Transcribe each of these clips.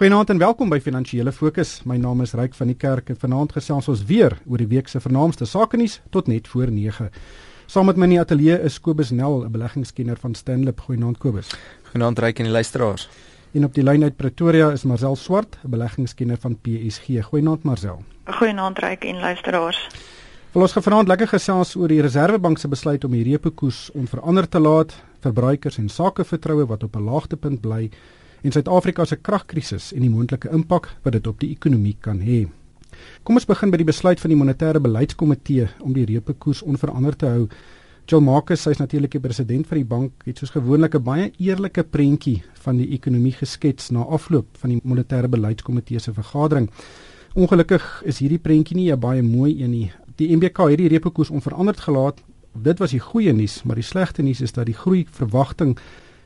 Goeienaand en welkom by Finansiële Fokus. My naam is Ryk van die Kerk en vanaand gesels ons weer oor die week se vernaamste sake nuus tot net voor 9. Saam met my in die ateljee is Kobus Nel, 'n beleggingskenner van Stanlip. Goeienaand Kobus. Goeienaand Ryk en die luisteraars. En op die lyn uit Pretoria is Marcel Swart, 'n beleggingskenner van PSG. Goeienaand Marcel. Goeienaand Ryk en luisteraars. Wil ons vanaand lekker gesels oor die Reserwebank se besluit om die repo koers onveranderd te laat, verbruikers en sakevertroue wat op 'n laagtepunt bly en Suid-Afrika se kragkrisis en die moontlike impak wat dit op die ekonomie kan hê. Kom ons begin by die besluit van die monetêre beleidskomitee om die repo koers onveranderd te hou. Joel Marcus, hy's natuurlik die president van die bank, het soos gewoonlik 'n baie eerlike prentjie van die ekonomie geskets na afloop van die monetêre beleidskomitee se vergadering. Ongelukkig is hierdie prentjie nie 'n baie mooi een nie. Die MBK het die repo koers onveranderd gelaat. Dit was die goeie nuus, maar die slegte nuus is dat die groei verwagting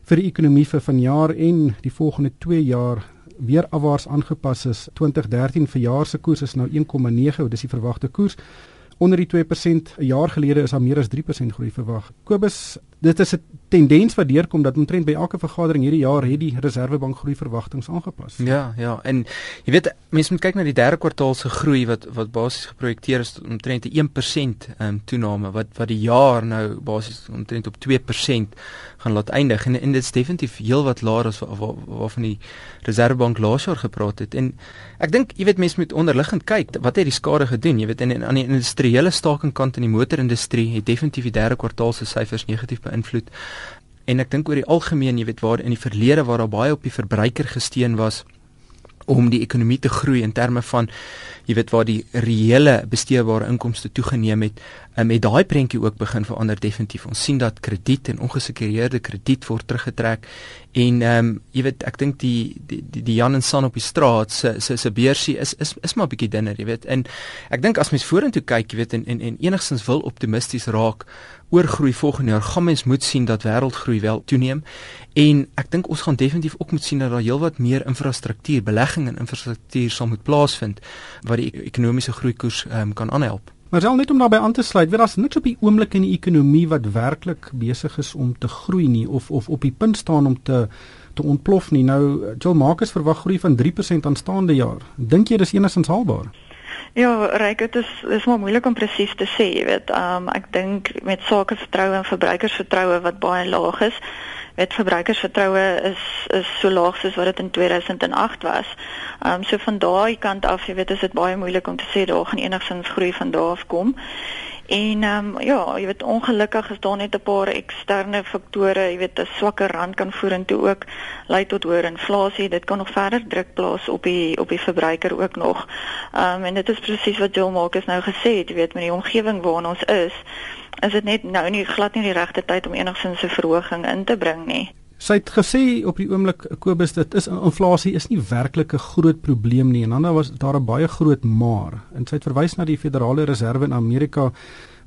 vir die ekonomie vir vanjaar en die volgende 2 jaar weer afwaarts aangepas is. 2013 vir jaar se koers is nou 1,9, dis die verwagte koers. Onder die 2% 'n jaar gelede is daar meer as 3% groei verwag. Kobus, dit is 'n tendens wat deurkom dat omtrent by elke vergadering hierdie jaar het die Reserwebank groei verwagtinge aangepas. Ja, ja, en jy weet mense moet kyk na die derde kwartaal se groei wat wat basies geprojekteer is omtrent 'n 1% um, toename wat wat die jaar nou basies omtrent op 2% gaan laat eindig en, en dit is definitief heelwat laer as waarvan waar, waar die Reserwebank laas jaar gepraat het. En ek dink jy weet mense moet onderliggend kyk wat het die skade gedoen? Jy weet in aan die industriële stakingkant in die motorindustrie het definitief die derde kwartaal se syfers negatief beïnvloed. En ek dink oor die algemeen, jy weet waar in die verlede waar daar baie op die verbruiker gesteun was om die ekonomie te groei in terme van jy weet waar die reële besteedbare inkomste toegeneem het um, met daai prentjie ook begin verander definitief. Ons sien dat krediet en ongesekureerde krediet word teruggetrek en ehm um, jy weet ek dink die die die, die Jan en San op die straat se se se beursie is is is maar bietjie dinner jy weet. En ek dink as mens vorentoe kyk jy weet en en, en enigstens wil optimisties raak oor groei volgende jaar gaan mens moet sien dat wêreldgroei wel toeneem. En ek dink ons gaan definitief ook moet sien dat daar heelwat meer infrastruktuur belegging in infrastruktuur sal moet plaasvind wat die ekonomiese groeikoers um, kan aanhelp Maar sel net om daarbey aan te sluit, weet daar's niks op die oomblik in die ekonomie wat werklik besig is om te groei nie of of op die punt staan om te te ontplof nie. Nou Joel Marcus verwag groei van 3% aanstaande jaar. Dink jy dis enigins haalbaar? Ja, ryk dit is is maar moeilik om presies te sê, jy weet. Um ek dink met sakevertroue en verbruikersvertroue wat baie laag is, weet verbruikersvertroue is is so laag soos wat dit in 2008 was. Ehm um, so van daai kant af, jy weet, is dit baie moeilik om te sê daar gaan enigsins groei van daar af kom. En ehm um, ja, jy weet ongelukkig is daar net 'n paar eksterne faktore, jy weet 'n swakker rand kan vorentoe ook lei tot hoër inflasie. Dit kan nog verder druk plaas op die op die verbruiker ook nog. Ehm um, en dit is presies wat Jill Marcus nou gesê het, jy weet met die omgewing waarin ons is is dit net nou nie glad nie die regte tyd om enigsins 'n verhoging in te bring nie. Sy het gesê op die oomblik Kobus dit is inflasie is nie werklik 'n groot probleem nie en dan was daar 'n baie groot maar en sy het verwys na die Federale Reserve in Amerika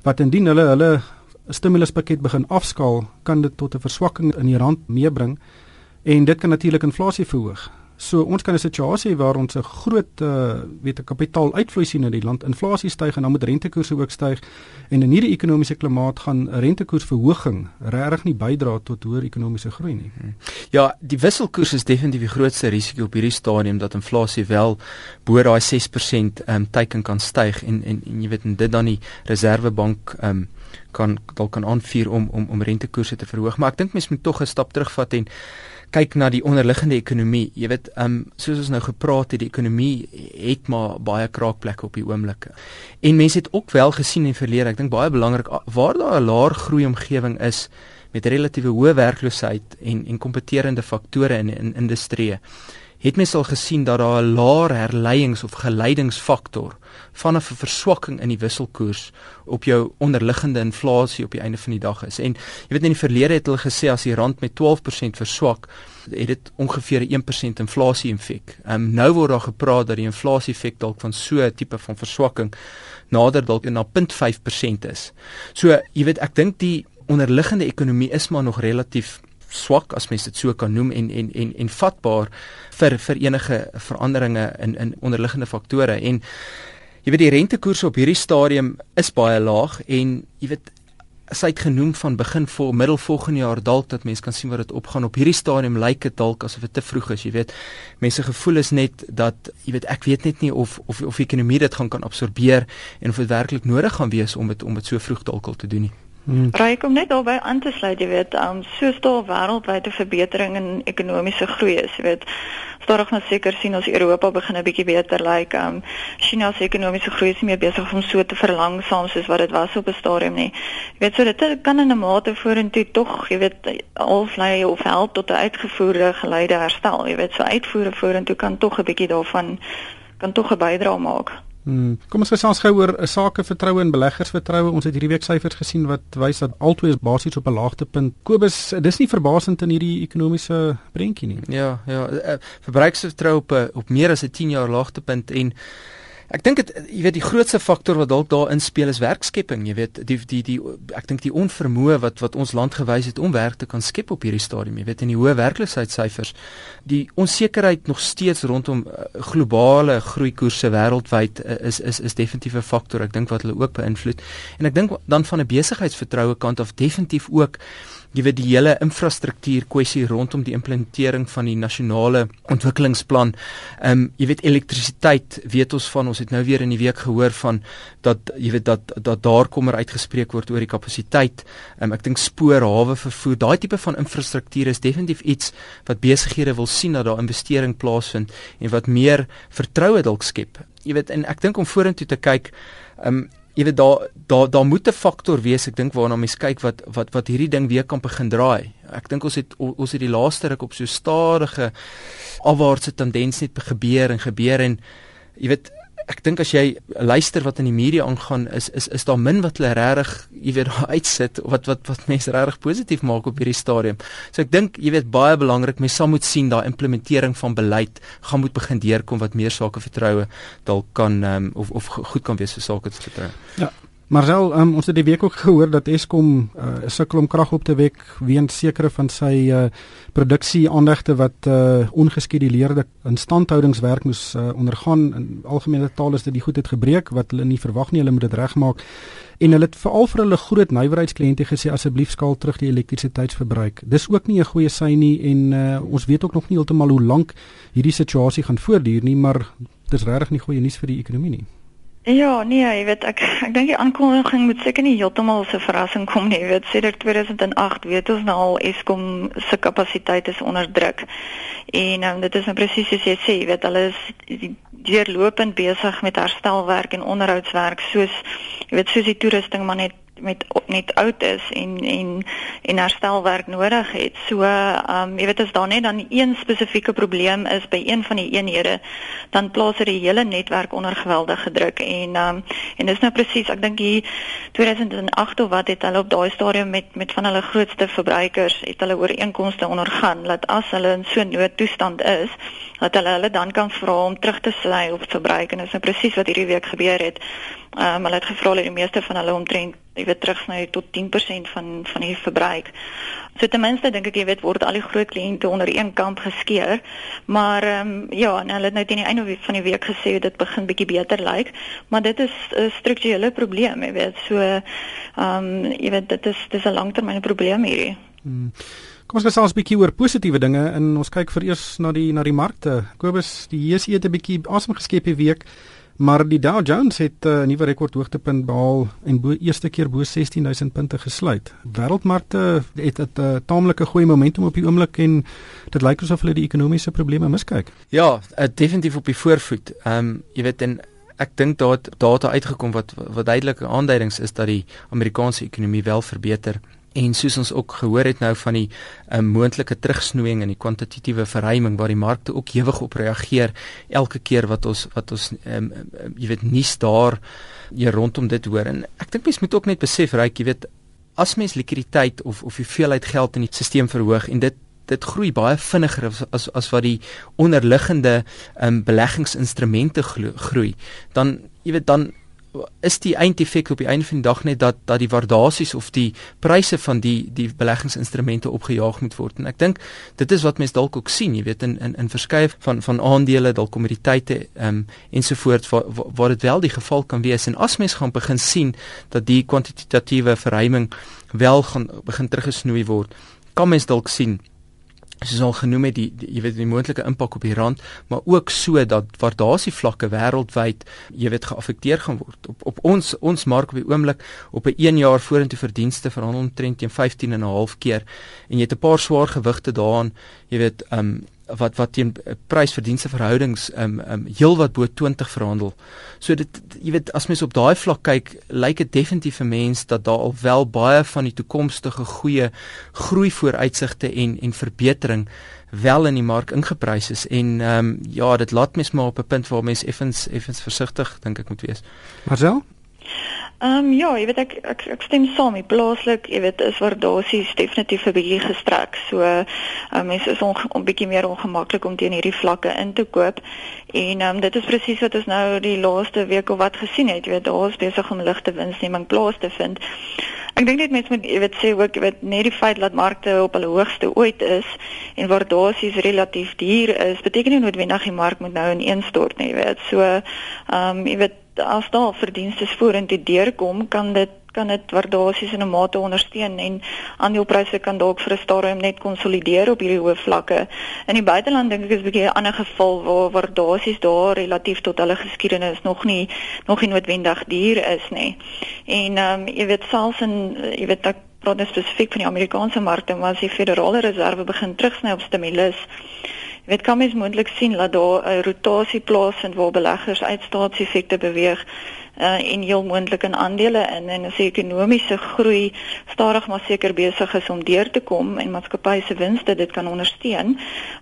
wat indien hulle hulle stimuluspakket begin afskaal kan dit tot 'n verswakking in die rand meebring en dit kan natuurlik inflasie verhoog. So ons kan 'n situasie waar ons 'n groot uh, weet 'n kapitaal uitvloei sien in die land, inflasie styg en dan moet rentekoerse ook styg en in hierdie ekonomiese klimaat gaan rentekoersverhoging regtig nie bydra tot hoër ekonomiese groei nie. Hmm. Ja, die wisselkoers is definitief die grootste risiko op hierdie stadium dat inflasie wel bo daai 6% ehm um, teiken kan styg en, en en jy weet en dit dan die Reserwebank ehm um, kan dalk kan aanvuur om om om rentekoerse te verhoog, maar ek dink mens moet tog 'n stap terugvat en kyk na die onderliggende ekonomie. Jy weet, ehm um, soos ons nou gepraat het, die ekonomie het maar baie kraakplekke op die oomblik. En mense het ook wel gesien in verlede, ek dink baie belangrik waar daar 'n laer groei omgewing is met relatiewe hoë werkloosheid en en kompeterende faktore in in industrie het mens al gesien dat daar 'n laer herleiings of geleidingsfaktor van 'n verswakking in die wisselkoers op jou onderliggende inflasie op die einde van die dag is. En jy weet in die verlede het hulle gesê as die rand met 12% verswak, het dit ongeveer 'n 1% inflasie effek. Ehm um, nou word daar gepraat dat die inflasie effek dalk van so 'n tipe van verswakking nader dalk na 0.5% is. So jy weet ek dink die onderliggende ekonomie is maar nog relatief swak as mens dit so kan noem en en en en vatbaar vir vir enige veranderinge in in onderliggende faktore. En jy weet die rentekoerse op hierdie stadium is baie laag en jy weet sy het genoem van begin voor middel volgende jaar dalk dat mense kan sien wat dit opgaan. Op hierdie stadium lyk dit dalk asof dit te vroeg is jy weet. Mense gevoel is net dat jy weet ek weet net nie of of of die ekonomie dit gaan kan absorbeer en of dit werklik nodig gaan wees om dit om dit so vroeg dalk al te doen nie Hmm. Raai kom net albei aan te sluit, jy weet, um so staal wêreldwyde verbetering in ekonomiese groei is, jy weet. Stadig maar seker sien ons Europa begin 'n bietjie beter lyk. Like, um China se ekonomiese groei is nie meer besig om so te verlangsaam soos wat dit was op 'n stadium nie. Jy weet, so dit kan in 'n mate vorentoe tog, jy weet, alvlei of help tot 'n uitgevoerde geleide herstel. Jy weet, so uitvoere vorentoe kan tog 'n bietjie daarvan kan tog 'n bydrae maak. Hmm. Kom ons gesels gou oor eh, sake vertroue en beleggersvertroue. Ons het hierdie week syfers gesien wat wys dat albei is basies op 'n laagtepunt. Kobus, dis nie verbasend in hierdie ekonomiese prentjie nie. Ja, ja, uh, verbruiksvertroue op op meer as 'n 10 jaar laagtepunt en Ek dink dit jy weet die grootste faktor wat dalk daar inspel is werkskepping, jy weet die die die ek dink die onvermoë wat wat ons land gewys het om werk te kan skep op hierdie stadium, jy weet in die hoë werkloosheidsyfers, die onsekerheid nog steeds rondom uh, globale groeikoerse wêreldwyd uh, is is is definitief 'n faktor ek dink wat hulle ook beïnvloed. En ek dink dan van 'n besigheidsvertroue kant af definitief ook jy weet die hele infrastruktuur kwessie rondom die implementering van die nasionale ontwikkelingsplan. Ehm um, jy weet elektrisiteit, weet ons van ons het nou weer in die week gehoor van dat jy weet dat dat daar kommer uitgespreek word oor die kapasiteit. Ehm um, ek dink spoor, hawe vervoer, daai tipe van infrastruktuur is definitief iets wat besighede wil sien dat daar investering plaasvind en wat meer vertroue dalk skep. Jy weet en ek dink om vorentoe te kyk Ehm um, jy weet daar daar daar moet 'n faktor wees ek dink waarna mense kyk wat wat wat hierdie ding weer kan begin draai. Ek dink ons het ons het die laaste ruk op so stadige afwaartse tendens net gebeur en gebeur en jy weet ek dink as jy luister wat in die media aangaan is is is daar min wat hulle regtig jy weet daar uitsit wat wat wat mense regtig positief maak op hierdie stadium. So ek dink jy weet baie belangrik mense sal moet sien daai implementering van beleid gaan moet begin deurkom wat meer sake vertroue dalk kan um, of of goed kan wees vir sake vertroue. Ja. Marcel, um, ons het die week ook gehoor dat Eskom uh, sukkel om krag op te wek weens sekere van sy uh, produksie aandagte wat uh, ongeskeduleerde instandhoudingswerk moes uh, ondergaan. In algemene taal is dit die goed het gebreek wat hulle nie verwag nie, hulle moet dit regmaak. En hulle het veral vir hulle groot nywerheidskliënte gesê asseblief skaal terug die elektrisiteitsverbruik. Dis ook nie 'n goeie sein nie en uh, ons weet ook nog nie heeltemal hoe lank hierdie situasie gaan voortduur nie, maar dis regtig nie goeie nuus vir die ekonomie nie. Ja, nee, jy weet ek ek dink die aankondiging moet seker nie heeltemal so 'n verrassing kom nie. Jy weet sedert 2008 weet ons nou al Eskom se kapasiteit is onder druk. En um, dit is nou presies soos jy sê, jy weet hulle is deurlopend besig met herstelwerk en onderhoudswerk soos jy weet soos die toerusting maar net met net oud is en en en herstelwerk nodig het. So ehm um, jy weet as daar net dan een spesifieke probleem is by een van die eenhede, dan plaas dit die hele netwerk onder geweldige druk en ehm um, en dis nou presies ek dink hier 2008 of wat het hulle op daai stadium met met van hulle grootste verbruikers het hulle ooreenkomste ondergaan dat as hulle in so 'n noodtoestand is, dat hulle hulle dan kan vra om terug te sny op verbruik en dis nou presies wat hierdie week gebeur het. Ehm um, hulle het gevra dat die meeste van hulle omtrent jy weet terugsny tot 10% van van die verbruik. So ten minste dink ek jy weet word al die groot kliënte onder een kamp geskeer. Maar ehm um, ja, en hulle het nou teen die einde van die week gesê dit begin bietjie beter lyk, like, maar dit is 'n strukturele probleem, jy weet. So ehm um, jy weet dit is dis 'n langtermyn probleem hierdie. Hmm. Kom ons gesels 'n bietjie oor positiewe dinge en ons kyk vir eers na die na die markte. Kobus, die JSE het 'n bietjie asem geskep hierdie week. Maar die Dow Jones het eh, 'n uh, nuwe rekordhoogtepunt behaal en bo eerste keer bo 16000 punte gesluit. Wêreldmarkte het 'n uh, taamlike goeie momentum op die oomblik en dit lyk asof hulle die ekonomiese probleme miskyk. Ja, uh, definitief op die voorvoet. Ehm um, jy weet en ek dink daar het data uitgekom wat wat duidelike aanduidings is dat die Amerikaanse ekonomie wel verbeter En soos ons ook gehoor het nou van die um, moontlike terugsnoeiing en die kwantitatiewe verruiming waar die markte ook hewig op reageer elke keer wat ons wat ons um, um, jy weet nuus daar hier rondom dit hoor. En ek dink mense moet ook net besef ryk jy weet as mens likwiditeit of of hoeveelheid geld in die stelsel verhoog en dit dit groei baie vinniger as as, as wat die onderliggende um, beleggingsinstrumente groei dan jy weet dan is die eindeffek op die einde van die dag net dat dat die waardasies of die pryse van die die beleggingsinstrumente opgejaag moet word. En ek dink dit is wat mense dalk ook sien, jy weet in in in verskeie van van aandele, dalk kommoditeite ehm um, ensovoorts waar waar dit wel die geval kan wees en as mens gaan begin sien dat die kwantitatiewe verruiming wel gaan begin teruggesnoei word, kan mens dalk sien soos al genoem het die, die jy weet die moontlike impak op die rand maar ook so dat waardasie vlakke wêreldwyd jy weet geaffekteer gaan word. Op op ons ons mark op die oomblik op 'n 1 jaar vorentoe verdienste verhandel omtrent teen 15 en 'n half keer. En jy het 'n paar swaar gewigte daaraan jy weet um wat wat teen eh, prysverdienste verhoudings um um heelwat bo 20 verhandel. So dit jy weet as mens op daai vlak kyk, lyk dit definitief vir mense dat daar al wel baie van die toekomstige goeie groei vooruitsigte en en verbetering wel in die mark ingeprys is en um ja, dit laat mens maar op 'n punt waar mens effens effens versigtig dink ek moet wees. Marcel? Ehm um, ja, jy weet ek ek, ek stem saam. Die plaaslik, jy weet, is waardasies definitief 'n bietjie gestrek. So, ehm um, mense is 'n on, bietjie meer ongemaklik om teen hierdie vlakke in te koop. En ehm um, dit is presies wat ons nou die laaste week of wat gesien het. Jy weet, daar is besig om ligte winsneming plaas te vind. Ek dink net mense moet jy weet sê ook jy weet net die feit dat markte op hulle hoogste ooit is en waardasies relatief duur is, beteken nie noodwendig die mark moet nou ineenstort nie, jy weet. So, ehm um, jy weet as daar verdienste vorentoe deurkom, kan dit kan dit waardasies in 'n mate ondersteun en aandelepryse kan dalk vir 'n stadium net konsolideer op hierdie hoë vlakke. In die buiteland dink ek is 'n bietjie 'n ander geval waar waardasies daar relatief tot hulle geskiedenis nog nie nog nie noodwendig duur is nie. En ehm um, jy weet selfs in jy weet ek praat nou spesifiek van die Amerikaanse markte, maar as die Federale Reserve begin terugsny op stimulus weet kan mens moontlik sien dat daar 'n rotasie plaasvind waar beleggers uit staatseffekte beweeg uh, en heel moontlik in aandele in en as die ekonomiese groei stadig maar seker besig is om deur te kom en maatskappye se winste dit kan ondersteun,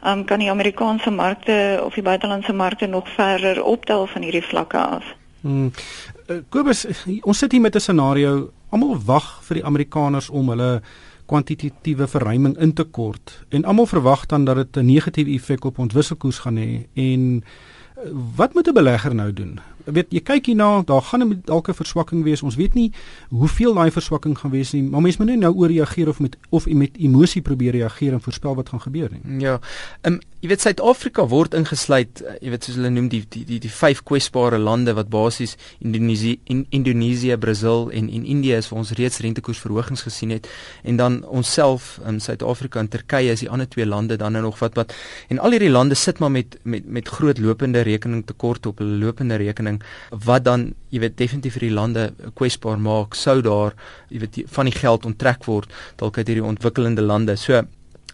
um, kan die Amerikaanse markte of die buitelandse markte nog verder optel van hierdie vlakke af. Hmm. Uh, Kobus, ons sit hier met 'n scenario, almal wag vir die Amerikaners om hulle kwantitatiewe verruiming in te kort en almal verwag dan dat dit 'n negatiewe effek op ons wisselkoers gaan hê en wat moet 'n belegger nou doen? weet jy kyk hierna, daar gaan dalk 'n verswakking wees. Ons weet nie hoeveel daai verswakking gaan wees nie, maar mense moet net nou ooreageer of met of met emosie probeer reageer en voorspel wat gaan gebeur nie. Ja. Ehm um, jy weet Suid-Afrika word ingesluit, eh, jy weet soos hulle noem die die die, die vyf kwesbare lande wat basies Indonesië, in, Indonesië, Brasil en en Indië is vir ons reeds rentekoersverhogings gesien het en dan onsself in Suid-Afrika en Turkye is die ander twee lande dan nou nog wat wat en al hierdie lande sit maar met met met groot lopende rekening tekort op hulle lopende rekening wat dan jy weet definitief vir die lande kwesbaar maak sou daar jy weet van die geld onttrek word dalk uit hierdie ontwikkelende lande. So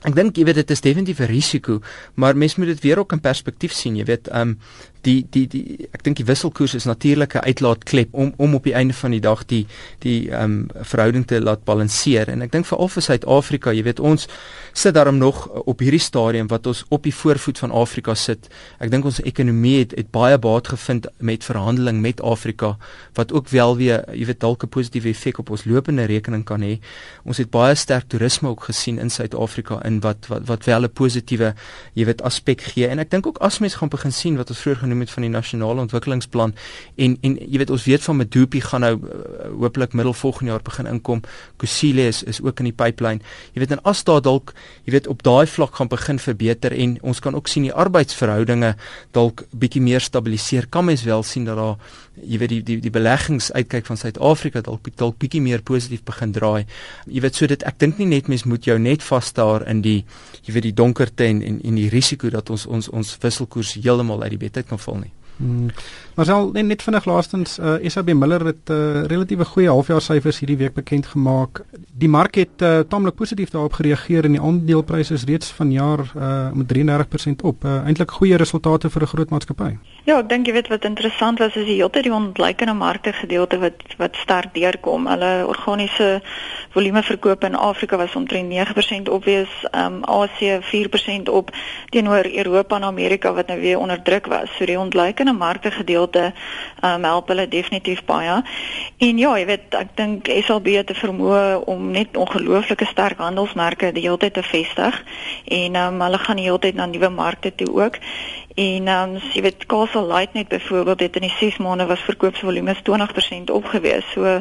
ek dink jy weet dit is definitief 'n risiko maar mens moet dit weer ook in perspektief sien jy weet um die die die ek dink die wisselkoers is natuurlike uitlaatklep om om op die einde van die dag die die ehm um, verhouding te laat balanseer en ek dink veral vir Suid-Afrika, jy weet ons sit daarom nog op hierdie stadium wat ons op die voorvoet van Afrika sit. Ek dink ons ekonomie het, het baie baat gevind met verhandeling met Afrika wat ook wel weer jy weet dalk 'n positiewe effek op ons lopende rekening kan hê. Ons het baie sterk toerisme ook gesien in Suid-Afrika in wat wat wat wel 'n positiewe jy weet aspek gee en ek dink ook as mens gaan begin sien wat ons vroeër genoem het van die nasionale ontwikkelingsplan en en jy weet ons weet van Medupi gaan nou uh, hopelik middel volgende jaar begin inkom. Kusile is is ook in die pipeline. Jy weet en as daar dalk jy weet op daai vlak gaan begin verbeter en ons kan ook sien die arbeidsverhoudinge dalk bietjie meer stabiliseer. Kan mens wel sien dat daar jy weet die die die beleggings uitkyk van Suid-Afrika dalk dalk bietjie meer positief begin draai. Jy weet so dit ek dink nie net mens moet jou net vasstaar in die jy weet die donkerte en en, en die risiko dat ons ons ons wisselkoers heeltemal uit die bed uit kan val nie. Hmm. Maar sal net, net vinnig laastens uh, SAB Miller het 'n uh, relatiewe goeie halfjaarsyfers hierdie week bekend gemaak. Die mark het uh, taamlik positief daarop gereageer en die aandelepryse is reeds vanjaar uh, met 33% op. Uh, Eintlik goeie resultate vir 'n groot maatskappy. Ja, ek dink jy weet wat interessant was is die hele die ontleikende markte gedeelte wat wat sterk deurkom. Hulle organiese volume verkoop in Afrika was omtrent 9% op wees, um, Asië 4% op teenoor Europa en Amerika wat nou weer onder druk was. So die ontleikende markte gedeelte um, help hulle definitief baie. En ja, jy weet, ek dink SAB het te vermoë om net ongelooflike sterk handelsmerke die hele tyd te vestig en um, hulle gaan die hele tyd na nuwe markte toe ook. En um, jy weet Castle Light net byvoorbeeld het in die 6 maande was verkoopsvolume 20% opgewees. So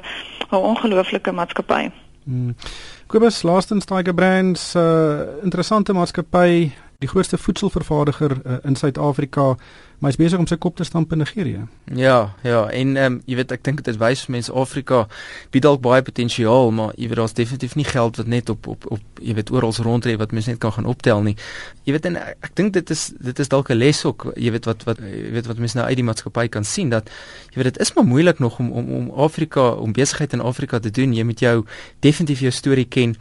'n ongelooflike maatskappy. Hmm. Kobus laastens Tiger Brands 'n uh, interessante maatskappy, die grootste voedselvervaardiger uh, in Suid-Afrika maar hy is besig om sy kop te stamp in Nigerië. Ja, ja, en ehm um, jy weet ek dink dit wys vir mense Afrika bied dalk baie potensiaal, maar jy weet daar's definitief nie geld wat net op op op jy weet oral rondry wat mense net kan gaan optel nie. Jy weet en ek, ek dink dit is dit is dalk 'n les ook, jy weet wat wat jy weet wat mense nou uit die maatskappy kan sien dat jy weet dit is maar moeilik nog om om om Afrika om besigheid in Afrika te doen. Jy moet jou definitief jou storie ken.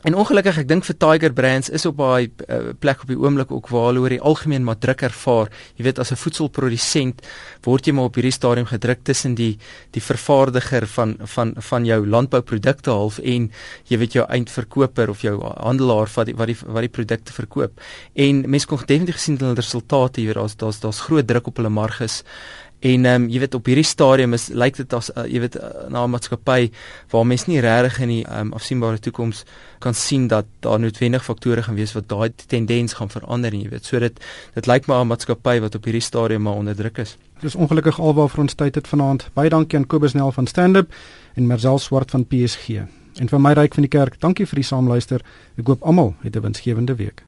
En ongelukkig ek dink vir Tiger Brands is op daai uh, plek op die oomblik ook waar hulle oor die algemeen maar druk ervaar. Jy weet as 'n voedselprodusent word jy maar op hierdie stadium gedruk tussen die die vervaardiger van van van jou landbouprodukte half en jy weet jou eindverkoper of jou handelaar wat die wat die wat die produkte verkoop. En mense kon definitief gesien hulle resultate hier daar's daar's daar's groot druk op hulle marges. En ehm um, jy weet op hierdie stadium is lyk dit as uh, jy weet uh, na 'n maatskappy waar mense nie regtig in die ehm um, afsienbare toekoms kan sien dat daar noodwendig faktore gaan wees wat daai tendens gaan verander en jy weet so dit dit lyk maar 'n maatskappy wat op hierdie stadium maar onder druk is. Dis ongelukkig alwaar vir ons tyd het vanaand. Baie dankie aan Kobus Nel van Standup en Marcel Swart van PSG. En vir my ryk van die kerk, dankie vir die saamluister. Ek hoop almal het 'n winsgewende week.